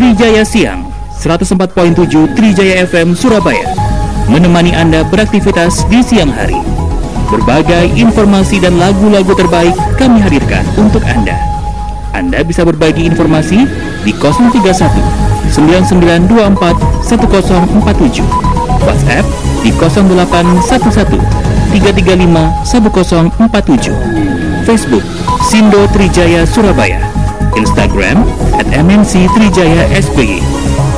Trijaya Siang 104.7 Trijaya FM Surabaya menemani Anda beraktivitas di siang hari. Berbagai informasi dan lagu-lagu terbaik kami hadirkan untuk Anda. Anda bisa berbagi informasi di 031 9924 1047 WhatsApp di 0811 335 1047 Facebook Sindo Trijaya Surabaya Instagram at MNC Trijaya SBY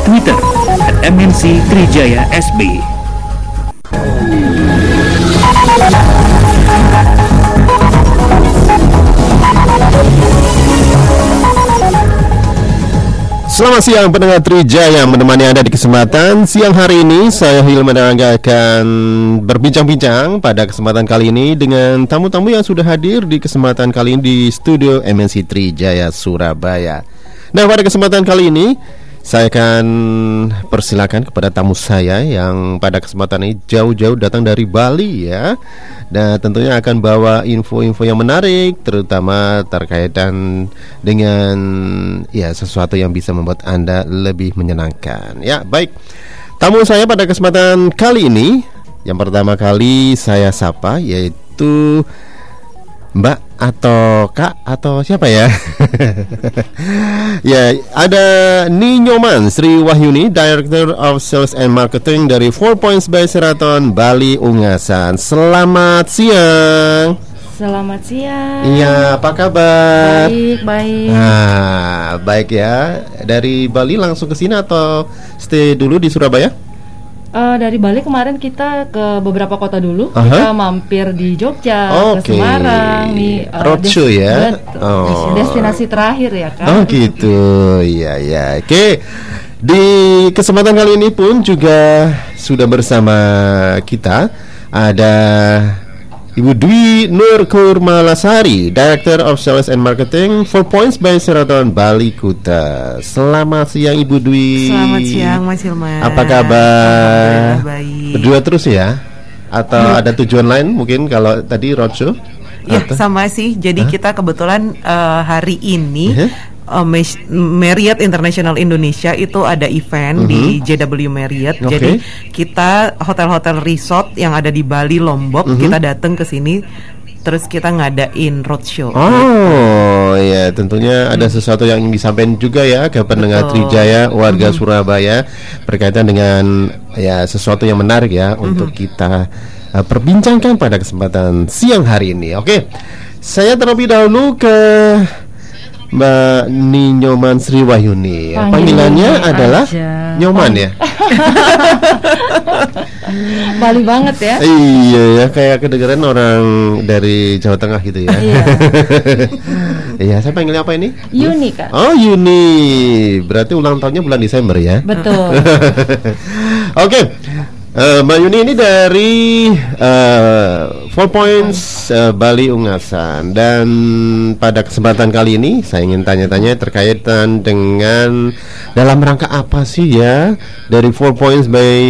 Twitter at MNC Trijaya SBY Selamat siang pendengar Trijaya menemani Anda di kesempatan siang hari ini saya Hilman Angga akan berbincang-bincang pada kesempatan kali ini dengan tamu-tamu yang sudah hadir di kesempatan kali ini di studio MNC Trijaya Surabaya. Nah pada kesempatan kali ini saya akan persilakan kepada tamu saya yang pada kesempatan ini jauh-jauh datang dari Bali ya. Dan tentunya akan bawa info-info yang menarik terutama terkaitan dengan ya sesuatu yang bisa membuat Anda lebih menyenangkan. Ya, baik. Tamu saya pada kesempatan kali ini yang pertama kali saya sapa yaitu Mbak atau Kak atau siapa ya? ya, ada Ninyoman Sri Wahyuni, Director of Sales and Marketing dari Four Points by Sheraton Bali Ungasan. Selamat siang. Selamat siang. Iya, apa kabar? Baik, baik. Nah, baik ya. Dari Bali langsung ke sini atau stay dulu di Surabaya? Uh, dari Bali kemarin kita ke beberapa kota dulu. Aha. Kita mampir di Jogja, Oke. ke Semarang, nih uh, Roadshow des- ya? Oh. Destinasi terakhir ya kan. Oh gitu, iya ya. Oke, di kesempatan kali ini pun juga sudah bersama kita ada Ibu Dwi Nur Kurmalasari, Director of Sales and Marketing for Points by Sheraton Bali Kuta. Selamat siang Ibu Dwi. Selamat siang Mas Hilman. Apa kabar? Baik. Berdua terus ya? Atau ada tujuan lain mungkin kalau tadi roadshow? Ya sama sih. Jadi kita kebetulan eh, hari ini Mhm. eh, Mas- Marriott International Indonesia itu ada event di JW Marriott. Mhm. Oke. Jadi kita hotel-hotel resort yang ada di Bali Lombok Mhm. kita datang ke sini terus kita ngadain roadshow. Oh ya tentunya ada sesuatu yang disampaikan juga ya ke pendengar Betul. Trijaya warga Surabaya berkaitan dengan ya sesuatu yang menarik ya untuk kita uh, perbincangkan pada kesempatan siang hari ini. Oke, saya terlebih dahulu ke Mbak Ninyoman Sri Wahyuni. Panggil Panggilannya Nyoman adalah aja. Nyoman ya. Bali banget ya. Iya ya kayak kedengeran orang dari Jawa Tengah gitu ya. Iya. Iya, saya panggilnya apa ini? Unik kan. Oh Yuni, berarti ulang tahunnya bulan Desember ya? Betul. Oke, Eh, Mbak Yuni ini dari eh, Four Points eh, Bali Ungasan. Dan pada kesempatan kali ini saya ingin tanya-tanya terkaitan dengan dalam rangka apa sih ya dari Four Points by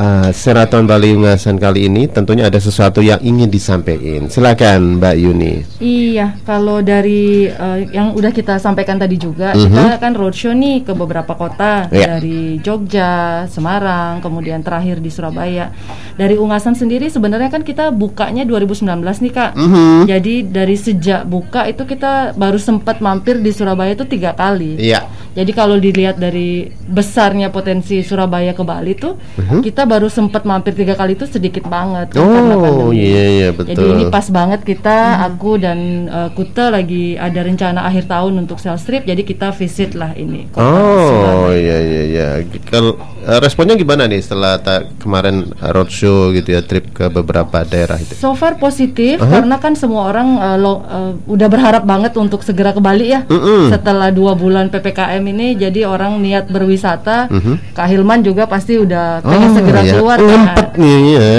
eh, Sheraton Bali Ungasan kali ini tentunya ada sesuatu yang ingin disampaikan. Silakan Mbak Yuni. Iya, kalau dari eh, yang udah kita sampaikan tadi juga, Mhm. kita kan roadshow nih ke beberapa kota Iya. dari Jogja, Semarang, kemudian terakhir di Surabaya. Dari Ungasan sendiri sebenarnya kan kita bukanya 2019 nih kak. Mhm. Jadi dari sejak buka itu kita baru sempat mampir di Surabaya itu tiga kali. Iya. Jadi kalau dilihat dari besarnya potensi Surabaya ke Bali tuh, kita baru sempat mampir tiga kali itu sedikit banget. kan. Oh pandemi. iya iya betul. Jadi ini pas banget kita, aku dan uh, Kuta lagi ada rencana akhir tahun untuk sales trip, jadi kita visit lah ini. Oh iya iya iya. Kalau eh, responnya gimana nih setelah kemarin roadshow gitu ya trip ke beberapa daerah itu? So far positif Aha. karena kan semua orang uh, lo- uh, udah berharap banget untuk segera ke Bali ya. Mm-mm. Setelah dua bulan ppkm ini, jadi orang niat berwisata. Mhm. Kak Hilman juga pasti udah pengen Oh, segera iya. keluar Ngumpet kan. nih ya.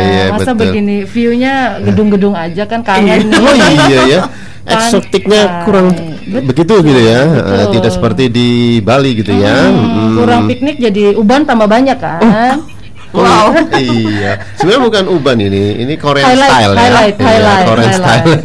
Iya, masa betul. begini view-nya gedung-gedung aja kan kangen. Oh iya ya. Eksotiknya kurang Betul. begitu gitu ya. Eh, Betul. Tidak seperti di Bali gitu ya. Hmm, Mm. kurang piknik jadi uban tambah banyak kan. Wow. iya. Sebenarnya bukan uban ini, ini Korean Highlight, style ya. highlight, Iya, highlight, Korean highlight. style.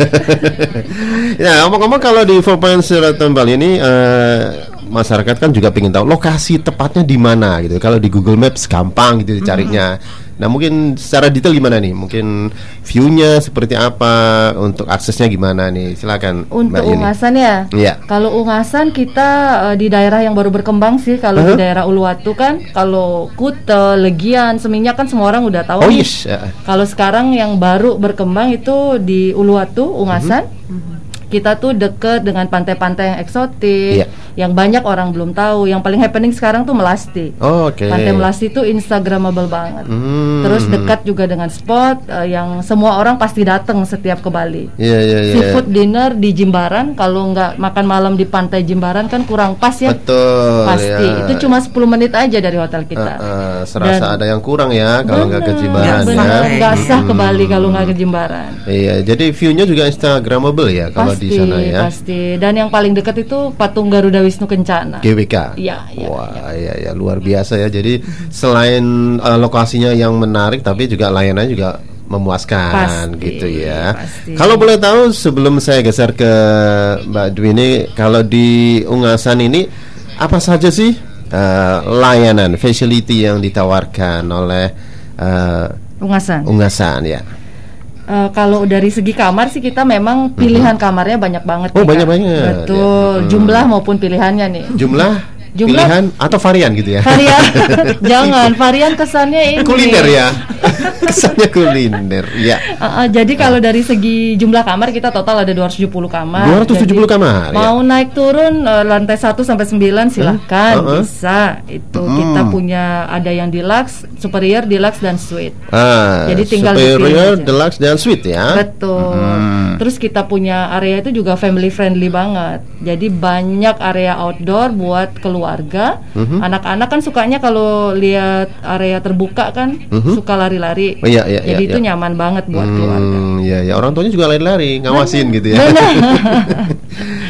ya, ngomong-ngomong kalau di Four Points Sheraton Bali ini eh, masyarakat kan juga pengen tahu lokasi tepatnya di mana gitu. Kalau di Google Maps gampang gitu dicarinya. Nah mungkin secara detail gimana nih? Mungkin view-nya seperti apa? Untuk aksesnya gimana nih? Silakan. Untuk Mbak. Ungasan ya. Iya. Kalau Ungasan kita eh, di daerah yang baru berkembang sih. Kalau Uh-huh. di daerah Uluwatu kan, kalau Kute, Legian, Seminyak kan semua orang udah tahu Oh nih. yes. Ya. Kalau sekarang yang baru berkembang itu di Uluwatu, Ungasan. Kita tuh deket dengan pantai-pantai yang eksotik, Iya. yang banyak orang belum tahu. Yang paling happening sekarang tuh Melasti. Oh, Oke. Pantai Melasti itu instagramable banget. Hmm. Terus dekat juga dengan spot eh, yang semua orang pasti datang setiap ke Bali. Iya iya iya. Seafood dinner di Jimbaran, kalau nggak makan malam di pantai Jimbaran kan kurang pas ya. Betul. Pasti. ya. Itu cuma 10 menit aja dari hotel kita. Eh, eh, serasa Dan- ada yang kurang ya kalau nggak ke Jimbaran bener. ya. Nggak sah ke Bali kalau nggak ke Jimbaran. Iya, jadi view-nya juga instagramable ya kalau di sana ya. pasti. Dan yang paling dekat itu patung Garuda Wisnu Kencana. GWK. Iya, iya, Wah, iya ya luar biasa ya. Jadi selain eh, lokasinya yang menarik tapi juga layanannya juga memuaskan Pasti, gitu ya. pasti. Kalau boleh tahu sebelum saya geser ke Mbak Dwi ini kalau di Ungasan ini apa saja sih eh, layanan facility yang ditawarkan oleh eh, Ungasan. Ungasan ya? Eh, kalau dari segi kamar sih kita memang pilihan kamarnya banyak banget. Oh, banyak banget, Betul. ya. Hmm. Jumlah maupun pilihannya nih. Jumlah, Jumlah- pilihan atau varian gitu ya? Varian, jangan varian kesannya ini. kuliner ya. Kesannya kuliner. Ya. Uh, uh, jadi kalau dari segi jumlah kamar kita total ada 270 kamar. 270 Jadi kamar, ya. Mau naik turun uh, lantai 1 sampai 9 silahkan Uh-uh. bisa. Itu Hmm. kita punya ada yang deluxe, superior, deluxe dan suite. Ah, Jadi tinggal superior, deluxe dan suite ya. Betul. Hmm. Terus kita punya area itu juga family friendly banget. Jadi banyak area outdoor buat keluarga. Mhm. Anak-anak kan sukanya kalau lihat area terbuka kan suka lari-lari. Oh, iya, iya, Jadi iya, itu iya. nyaman banget buat keluarga. Hmm, ya, orang tuanya juga lari-lari, ngawasin gitu ya.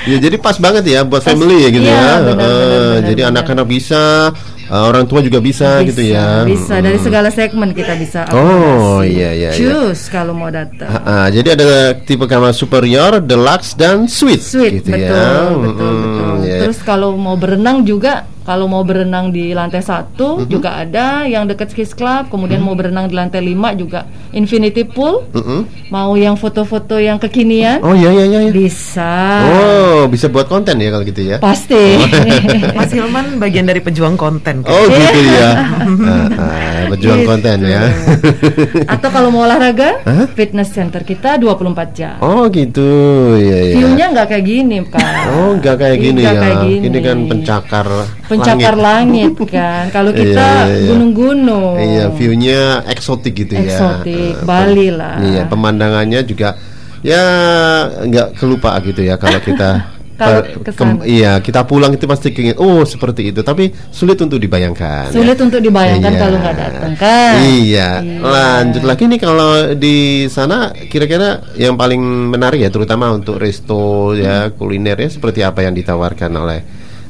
Ya, jadi pas banget ya buat family ya gitu iya, ya. benar, Eh, benar, jadi anak-anak bisa, eh, orang tua juga bisa, gitu ya. Bisa dari segala segmen kita bisa Oh, iya, iya, iya. Choose kalau mau datang. Ah, ah, jadi ada tipe kamar superior, deluxe dan suite, Sweet, gitu betul, ya. betul, Hmm, betul. ya. Terus kalau mau berenang juga, kalau mau berenang di lantai satu Mhm. juga ada yang dekat Kiss Club. Kemudian mau berenang di lantai 5 juga Infinity Pool. Mm-mm. Mau yang foto-foto yang kekinian Oh iya iya iya. iya. bisa. Oh, bisa buat konten ya kalau gitu ya. Pasti. Mas Hilman bagian dari pejuang konten. kan? Oh gitu ya. Ah, ah, berjuang Gitu. konten ya. Atau kalau mau olahraga, fitness center kita 24 jam. oh gitu. Iya iya. View-nya nggak kayak gini, Kak. Oh, nggak kayak gini Nggak ya. kayak gini. Ini kan pencakar pencakar langit, kan. Kalau Iya, kita iya, iya. gunung-gunung. Iya, view-nya eksotik gitu ya. Eksotik, Eh, Bali lah. Iya, pemandangannya juga ya nggak kelupa gitu ya kalau kita Kalau ke sana. iya kita pulang itu pasti keinget oh seperti itu tapi sulit untuk dibayangkan Sulit ya. untuk dibayangkan Iya. kalau nggak datang kan. Iya. Iya. Lanjut lagi nih kalau di sana kira-kira yang paling menarik ya terutama untuk resto ya kulinernya seperti apa yang ditawarkan oleh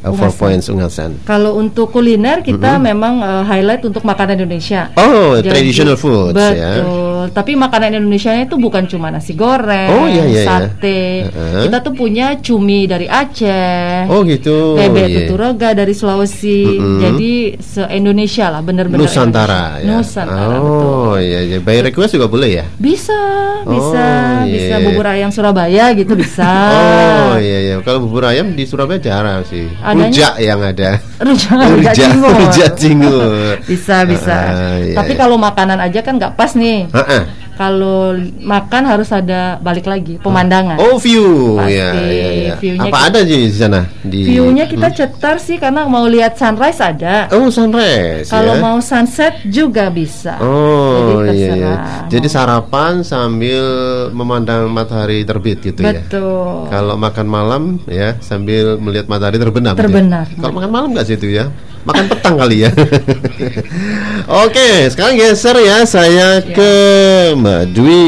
uh, Four. Points Ungasan. Kalau untuk kuliner kita memang uh, highlight untuk makanan Indonesia. Oh, Jadi- traditional foods ya. Betul. Tapi makanan Indonesia itu bukan cuma nasi goreng, Oh, iya, iya, iya. sate. Uh-uh. Kita tuh punya cumi dari Aceh. Oh gitu. Bebek iya. tuturaga dari Sulawesi. Mm-mm. Jadi se Indonesia lah, bener-bener Nusantara Indonesia. ya. Nusantara betul. Oh iya iya. By request juga boleh ya? Bisa, bisa, Oh, bisa iya. bubur ayam Surabaya gitu bisa. Oh iya iya. Kalau bubur ayam di Surabaya jarang sih. Adanya- Rujak yang ada. Rujak, rujak cingur. Rujak cingur. Bisa, bisa. Ah, iya, Tapi iya. kalau makanan aja kan nggak pas nih. Ha-ha. Kalau makan harus ada balik lagi pemandangan. Oh view Pasti, ya, ya, ya. view-nya Apa kita- ada sih di sana? Di View-nya kita cetar sih karena mau lihat sunrise ada. Oh sunrise Kalau ya. mau sunset juga bisa. Oh Jadi iya, iya. Jadi sarapan sambil memandang matahari terbit gitu ya. Betul. Kalau makan malam ya sambil melihat matahari terbenam. gitu ya? Terbenam. Kalau makan malam nggak sih itu ya? Makan petang kali ya. Oke, sekarang geser ya saya ke Mbak Dwi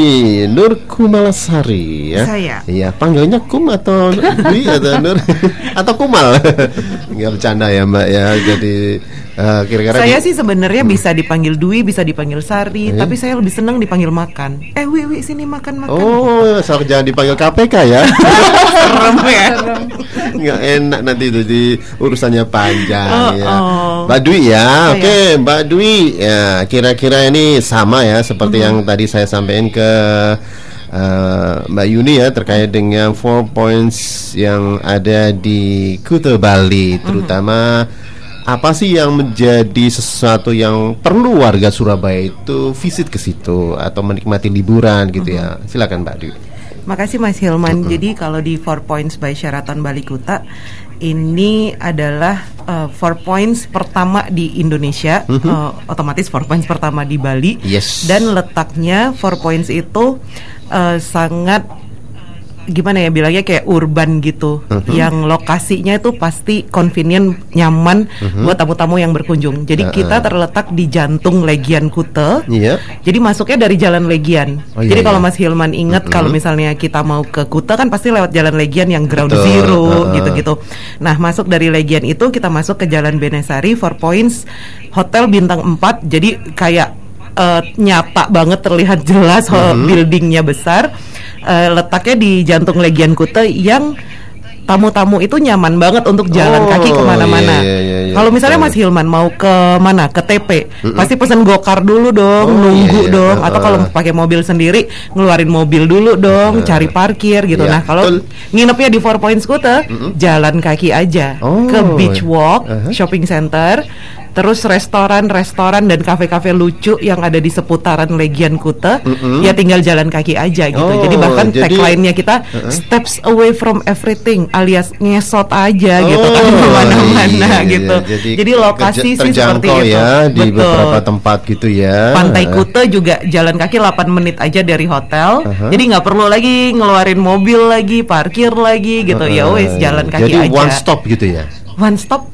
Nur Kumalasari ya. Saya. Iya, panggilnya Kum atau Dwi atau Nur atau Kumal? Nggak bercanda ya Mbak ya. Jadi Eh, kira-kira Saya di- sih sebenarnya bisa dipanggil Dwi, bisa dipanggil Sari, tapi saya lebih senang dipanggil makan. Eh, Wi, Wi, sini makan makan. Oh, asal jangan dipanggil KPK ya. serem ya. Nggak enak nanti itu di urusannya panjang Oh, ya. oh. Mbak Dwi ya, Oh, oke Mbak Dwi ya kira-kira ini sama ya seperti yang tadi saya sampaikan ke eh, Mbak Yuni ya terkait dengan four points yang ada di Kuta Bali terutama apa sih yang menjadi sesuatu yang perlu warga Surabaya itu visit ke situ atau menikmati liburan gitu ya silakan Mbak Dwi Makasih Mas Hilman. Jadi kalau di Four Points by Sheraton Bali Kuta ini adalah uh, Four Points pertama di Indonesia, uh, otomatis Four Points pertama di Bali. Yes. Dan letaknya Four Points itu uh, sangat gimana ya bilangnya kayak urban gitu, yang lokasinya itu pasti convenient, nyaman buat tamu-tamu yang berkunjung. Jadi kita terletak di jantung Legian Kute. Iya Jadi masuknya dari Jalan Legian. Oh, iya, Jadi kalau iya. Mas Hilman ingat kalau misalnya kita mau ke Kuta kan pasti lewat Jalan Legian yang Ground Betul, Zero gitu-gitu. Nah, masuk dari Legian itu kita masuk ke Jalan Benesari Four Points Hotel bintang 4. Jadi kayak eh, nyata banget terlihat jelas ho- Mm-hmm. buildingnya besar. Eh, letaknya di jantung Legian Kuta yang tamu-tamu itu nyaman banget untuk jalan Oh, kaki ke mana-mana. iya, iya, iya, Kalau misalnya. Mas Hilman mau ke mana? Ke TP, pasti pesen gokar dulu dong, Oh, nunggu iya, iya. dong. Atau kalau Heeh. pakai mobil sendiri, ngeluarin mobil dulu dong, cari parkir gitu. Iya, Nah kalau nginepnya di Four Points Kuta, jalan kaki aja Oh, ke Beach Walk, uh-huh. shopping center. Terus restoran-restoran dan kafe-kafe lucu yang ada di seputaran Legian Kuta, ya tinggal jalan kaki aja gitu. Oh, jadi bahkan jadi- tagline-nya kita steps away from everything, alias ngesot aja gitu kan Oh, ke mana-mana iya, iya. gitu. Jadi, lokasi kerja- sih seperti itu. ya di Betul. beberapa tempat gitu ya. Pantai Kuta juga jalan kaki 8 menit aja dari hotel. Aha. Jadi nggak perlu lagi ngeluarin mobil lagi, parkir lagi gitu. Ya eh, wes jalan kaki Jadi aja. one stop gitu ya. One stop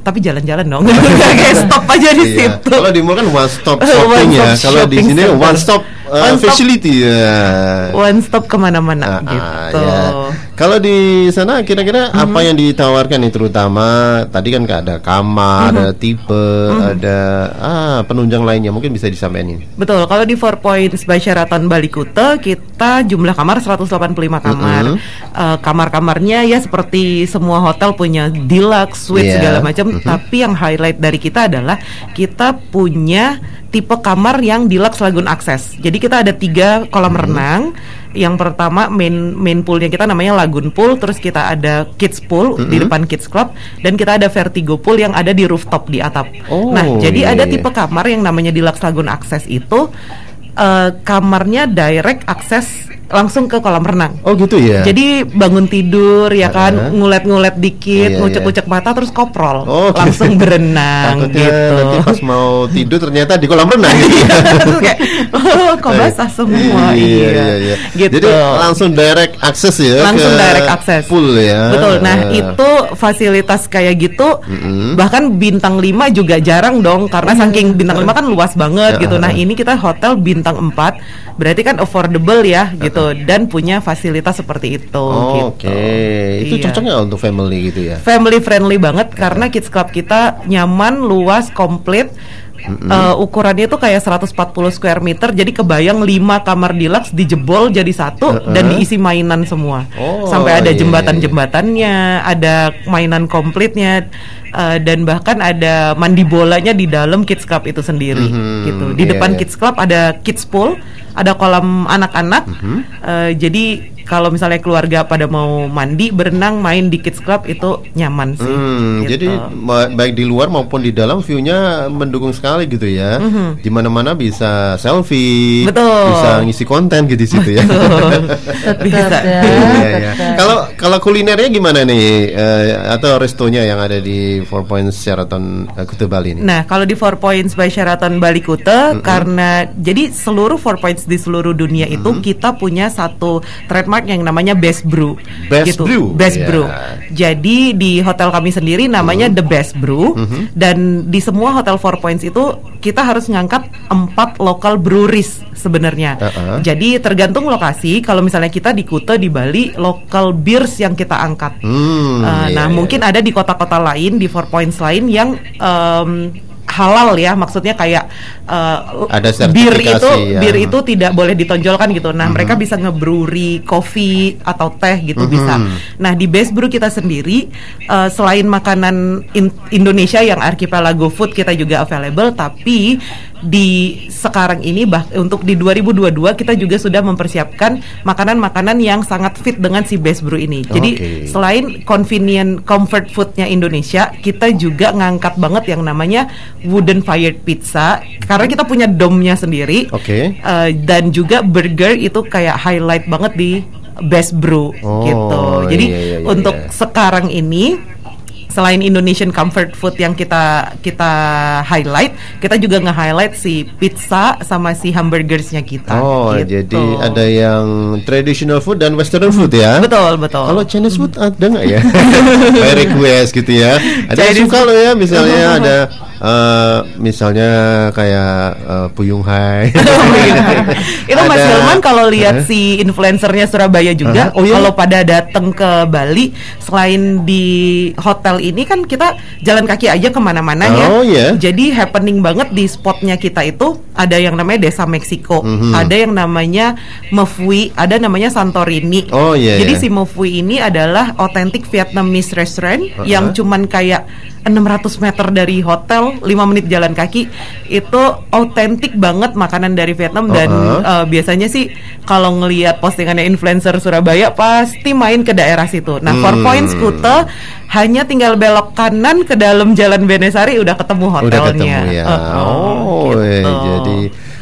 tapi jalan-jalan dong. Kayak stop aja di Iya. situ. Kalau di mall kan one stop One shopping ya. stop Kalau di sini center. one stop uh, One stop- facility ya. One stop ke mana-mana ah, gitu. ya. Kalau di sana kira-kira apa yang ditawarkan nih terutama tadi kan ada kamar, ada tipe, ada ah penunjang lainnya mungkin bisa disampaikan ini. Betul, kalau di Four Points by Sheraton Bali Kuta kita jumlah kamar 185 kamar. Eh, kamar-kamarnya ya seperti semua hotel punya deluxe suite Iya. segala macam, tapi yang highlight dari kita adalah kita punya tipe kamar yang deluxe lagoon access. Jadi kita ada tiga kolam renang. Yang pertama main main poolnya kita namanya lagoon pool, terus kita ada kids pool di depan kids club, dan kita ada vertigo pool yang ada di rooftop di atap. Oh, nah, jadi iya, ada iya. tipe kamar yang namanya deluxe lagoon access itu eh, kamarnya direct akses langsung ke kolam renang. Oh gitu ya. Jadi bangun tidur ya kan, ngulet-ngulet dikit, Iya, ngucek-ngucek mata terus koprol, Oh, gitu. langsung berenang Takutnya gitu. nanti pas mau tidur ternyata di kolam renang gitu. ya. Kayak, oh, kok basah semua, iya, iya, iya. Gitu. Jadi langsung direct akses ya langsung ke direct akses pool ya. betul nah itu fasilitas kayak gitu bahkan bintang 5 juga jarang dong karena saking bintang 5 kan luas banget gitu nah ini kita hotel bintang 4 berarti kan affordable ya gitu dan punya fasilitas seperti itu Oh, gitu. Oke, itu Iya. cocok nggak untuk family gitu ya? family friendly banget karena kids club kita nyaman, luas, komplit. Eh, ukurannya itu kayak 140 square meter, jadi kebayang 5 kamar deluxe dijebol jadi satu dan diisi mainan semua. Oh, Sampai ada iya, iya, jembatan-jembatannya, ada mainan komplitnya eh, dan bahkan ada mandi bolanya di dalam kids club itu sendiri gitu. Di iya, depan iya. kids club ada kids pool, ada kolam anak-anak. Mhm. Eh, jadi kalau misalnya keluarga pada mau mandi, berenang, main di kids club itu nyaman sih. Hmm, gitu. jadi baik di luar maupun di dalam view-nya mendukung sekali gitu ya. Di mana-mana bisa selfie. Betul. bisa ngisi konten gitu di situ ya. Bisa. ya, Iya, iya. Kalau kalau kulinernya gimana nih eh, atau restonya yang ada di Four Points Sheraton eh, Kuta Bali ini? Nah, kalau di Four Points by Sheraton Bali Kuta, karena jadi seluruh Four Points di seluruh dunia itu kita punya satu trademark yang namanya Best Brew. Best Brew, Best ya. Brew. Jadi di hotel kami sendiri namanya Hmm. The Best Brew dan di semua hotel Four Points itu kita harus ngangkat empat local breweries sebenarnya. Uh-uh. Jadi tergantung lokasi. Kalau misalnya kita di Kuta di Bali, local beers yang kita angkat. Hmm, Uh, iya, nah, iya. mungkin ada di kota-kota lain, di Four Points lain yang em, halal ya, maksudnya kayak uh, Ada bir itu ya. bir itu tidak boleh ditonjolkan gitu. Nah, mereka bisa ngebrewery kopi atau teh gitu Mhm. bisa. Nah, di Best Brew kita sendiri uh, selain makanan in- Indonesia yang archipelago food kita juga available, tapi di sekarang ini bah untuk di 2022 kita juga sudah mempersiapkan makanan-makanan yang sangat fit dengan si Best Brew ini. Jadi selain convenient comfort foodnya Indonesia, kita juga ngangkat banget yang namanya wooden fired pizza karena kita punya domnya sendiri. Oke. Eh, dan juga burger itu kayak highlight banget di Best Brew Oh, gitu. Jadi iya, iya, iya, untuk iya. sekarang ini selain Indonesian comfort food yang kita kita highlight, kita juga nge-highlight si pizza sama si hamburgersnya kita. Oh, gitu. jadi ada yang traditional food dan western food ya? betul betul. Kalau Chinese food ada nggak ya? By request gitu ya. Ada yang Chinese suka loh ya, misalnya ada eh, misalnya kayak eh, Puyung Hai. itu Mas Hilman kalau lihat Hah? si influencernya Surabaya juga, Aha. Oh, iya? kalau pada datang ke Bali, selain di hotel ini kan kita jalan kaki aja ke mana-mana ya. Oh, iya. Jadi happening banget di spotnya kita itu ada yang namanya Desa Meksiko, Mhm. ada yang namanya Mefui, ada namanya Santorini. Oh, iya, Jadi iya. si Mefui ini adalah authentic Vietnamese restaurant Uh-huh. yang cuman kayak 600 meter dari hotel, 5 menit jalan kaki. Itu autentik banget makanan dari Vietnam dan Uh-huh. uh, biasanya sih kalau ngelihat postingannya influencer Surabaya pasti main ke daerah situ. Nah, Four Hmm. Points Kute hanya tinggal belok kanan ke dalam Jalan Benesari udah ketemu hotelnya. Udah ketemu ya. Uh-uh, oh, eh, gitu. jadi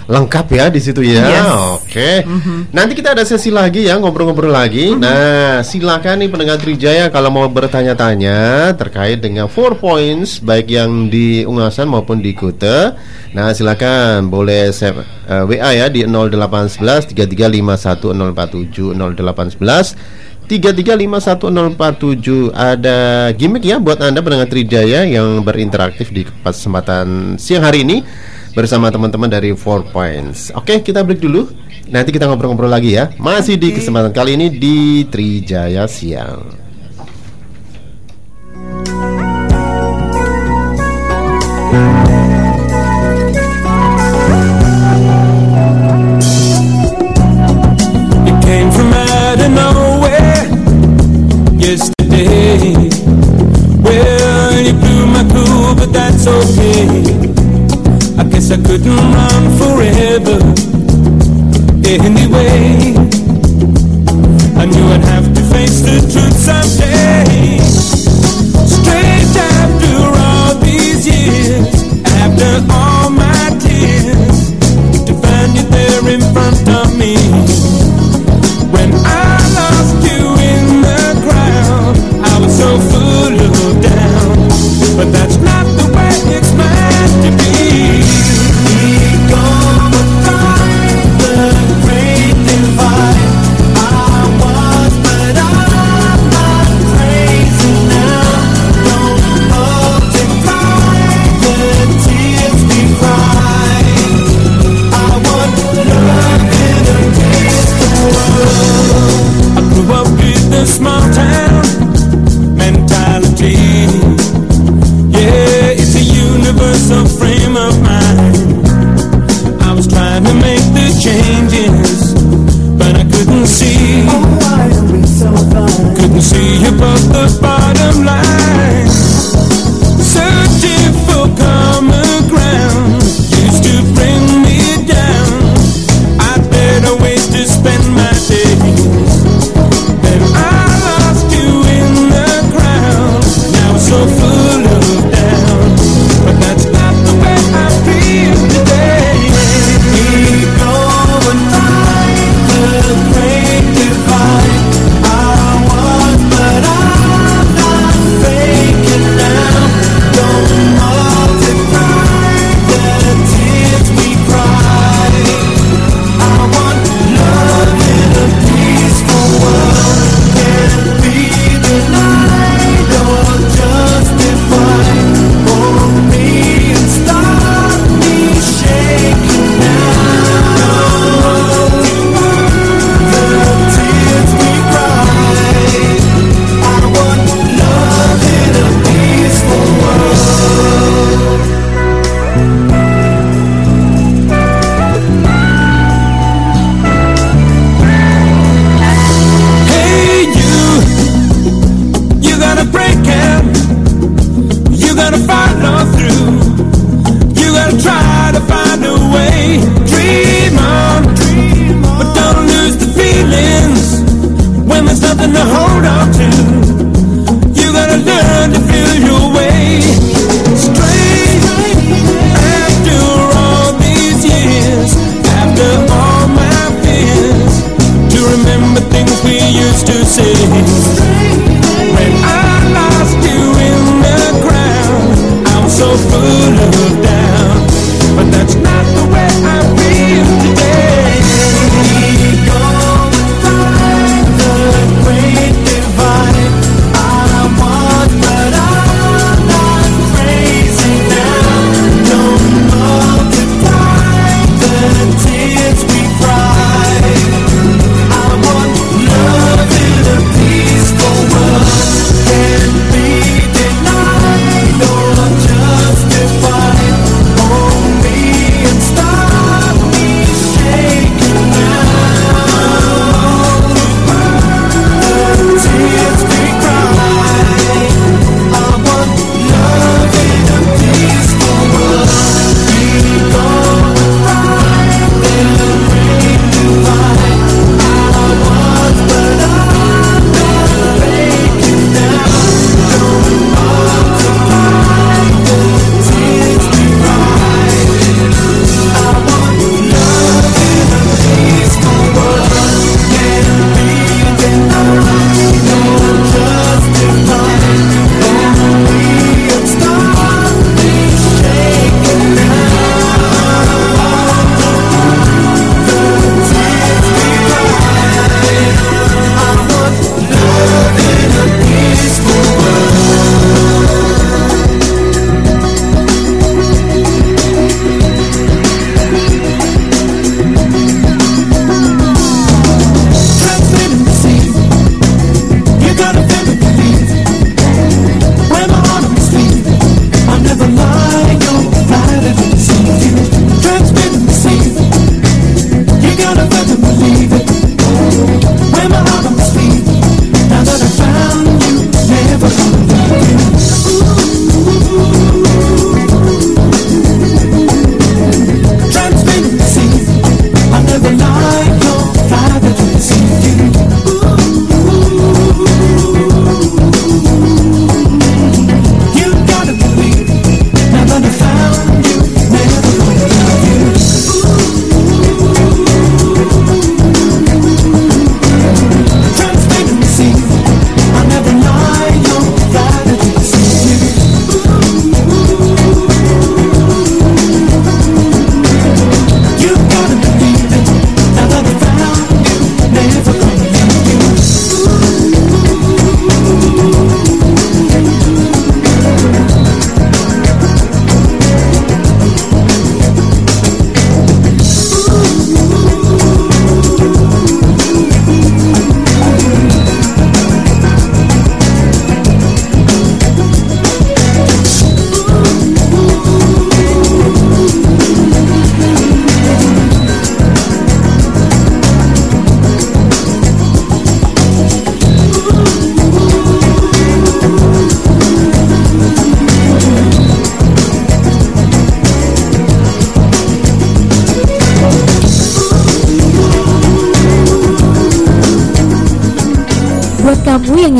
lengkap ya di situ ya. Yes. Oke. Nanti kita ada sesi lagi ya ngobrol-ngobrol lagi. Nah, silakan nih pendengar Trijaya kalau mau bertanya-tanya terkait dengan four points baik yang di Ungasan maupun di Kute. Nah, silakan boleh save, eh, WA ya di 0811 3351 047 0811 3351 ada gimmick ya buat Anda pendengar Trijaya yang berinteraksi di kesempatan siang hari ini bersama teman-teman dari Four Points. Oke, kita break dulu. Nanti kita ngobrol-ngobrol lagi ya. Masih di kesempatan kali ini di Trijaya Siang. Yesterday. Well, you blew my cool, but that's okay. Couldn't run forever. Anyway, I knew I'd have to face the truth someday.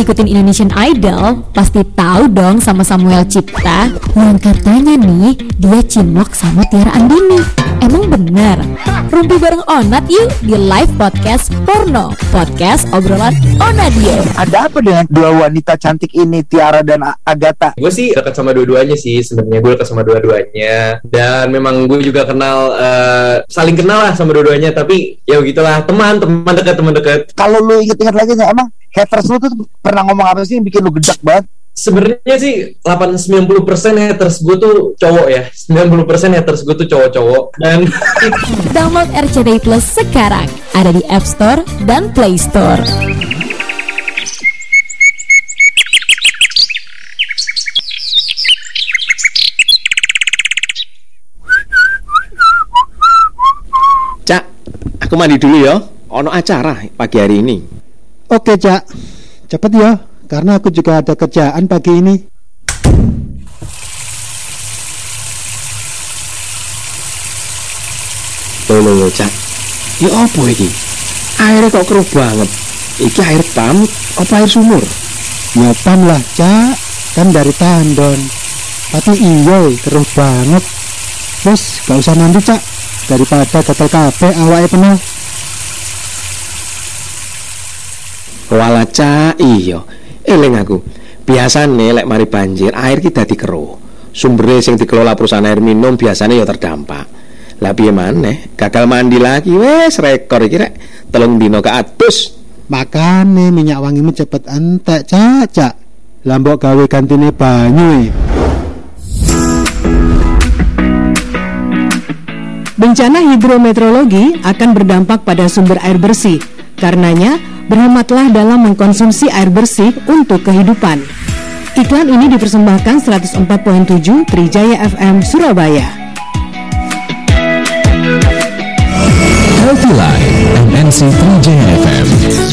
Ngikutin Indonesian Idol, pasti tahu dong sama Samuel Cipta yang katanya nih dia cinlok sama Tiara Andini. Emang bener? Rumpi bareng Onat yuk di live podcast Porno, podcast obrolan Onadio. Ada apa dengan dua wanita cantik ini Tiara dan Agatha? gue sih dekat sama dua-duanya sih sebenarnya gue dekat sama dua-duanya dan memang gue juga kenal eh, saling kenal lah sama dua-duanya tapi ya begitulah teman teman dekat teman dekat Kalau lu inget-inget lagi nih, emang haters lu tuh pernah ngomong apa sih yang bikin lu gedak banget? Sebenarnya sih 8 90% haters gue tuh cowok ya 90% haters gue tuh cowok-cowok dan Download RCTI Plus sekarang, ada di App Store dan Play Store. Cak, aku mandi dulu ya. Ono acara pagi hari ini. Oke, Cak. Cepet ya, karena aku juga ada kerjaan pagi ini. Tolong ya, Cak. Ya apa ini? Airnya kok keruh banget. Iki air pam apa air sumur? Ya pam lah Cak, kan dari tandon. Tapi iya eh, keruh banget. Wes, gak usah mandi Cak. Daripada gatel kabeh awake penuh. Wala Cak, iya. Eling aku. Biasane lek mari banjir air ki dadi keruh. Sumbere sing dikelola perusahaan air minum biasanya ya terdampak. Lah piye maneh? Gagal mandi lagi wes rekor iki rek. Telung dino ke atus. Makane minyak wangimu cepet entek, Cak, Cak. Lambok gawe gantine banyu. e. Bencana hidrometeorologi akan berdampak pada sumber air bersih. Karenanya, berhematlah dalam mengkonsumsi air bersih untuk kehidupan. Iklan ini dipersembahkan 104.7 Trijaya FM Surabaya. Healthy Life MNC Trijaya FM.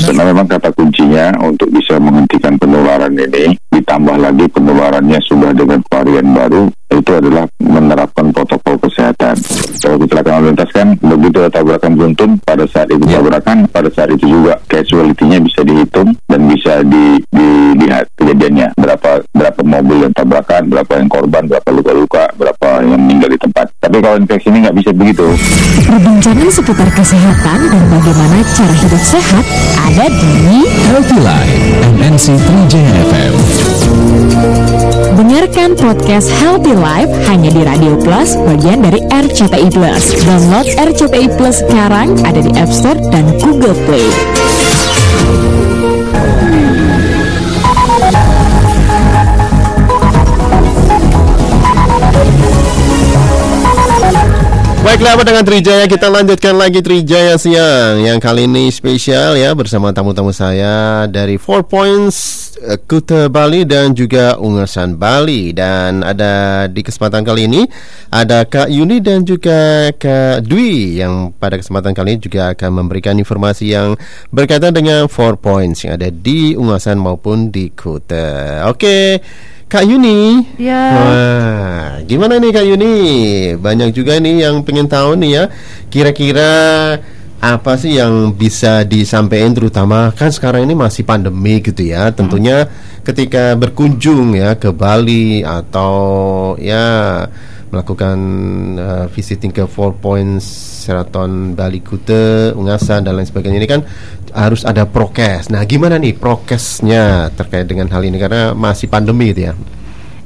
Karena memang kata kuncinya untuk bisa menghentikan penularan ini, ditambah lagi penularannya sudah dengan varian baru, itu adalah menerapkan protokol kesehatan. Kalau kecelakaan lalu lintas kan begitu ada tabrakan beruntun, pada saat itu tabrakan, pada saat itu juga casualty-nya bisa dihitung dan bisa di, dilihat kejadiannya berapa berapa mobil yang tabrakan, berapa yang korban, berapa luka-luka, berapa yang meninggal di tempat. Tapi kalau infeksi ini nggak bisa begitu. Perbincangan seputar kesehatan dan bagaimana cara hidup sehat ada di Healthy Life MNC Trijaya FM. Dengarkan podcast Healthy Life hanya di Radio Plus, bagian dari RCTI Plus. Download RCTI Plus sekarang ada di App Store dan Google Play. Baiklah pendengar Trijaya? Kita lanjutkan lagi Trijaya siang Yang kali ini spesial ya bersama tamu-tamu saya dari Four Points eh, Kuta Bali dan juga Ungasan Bali. Dan ada di kesempatan kali ini ada Kak Yuni dan juga Kak Dwi Yang pada kesempatan kali ini juga akan memberikan informasi yang berkaitan dengan Four Points Yang ada di Ungasan maupun di Kuta Oke Kak Yuni Ya. Wah, gimana nih Kak Yuni? Banyak juga nih yang pengen tahu nih ya Kira-kira apa sih yang bisa disampaikan terutama kan sekarang ini masih pandemi gitu ya Tentunya ketika berkunjung ya ke Bali atau ya melakukan uh, visiting ke Four Points Seraton Bali Kute Ungasan dan lain sebagainya ini kan harus ada prokes. Nah, gimana nih prokesnya terkait dengan hal ini karena masih pandemi gitu ya.